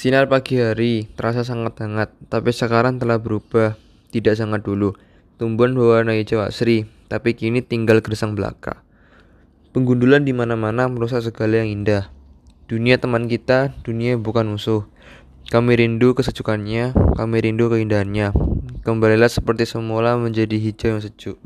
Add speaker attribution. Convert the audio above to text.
Speaker 1: Sinar pagi hari terasa sangat hangat, tapi sekarang telah berubah, tidak sangat dulu. Tumbuhan berwarna hijau asri, tapi kini tinggal gersang belaka. Penggundulan di mana-mana merusak segala yang indah. Dunia teman kita, dunia bukan musuh. Kami rindu kesejukannya, kami rindu keindahannya. Kembalilah seperti semula menjadi hijau yang sejuk.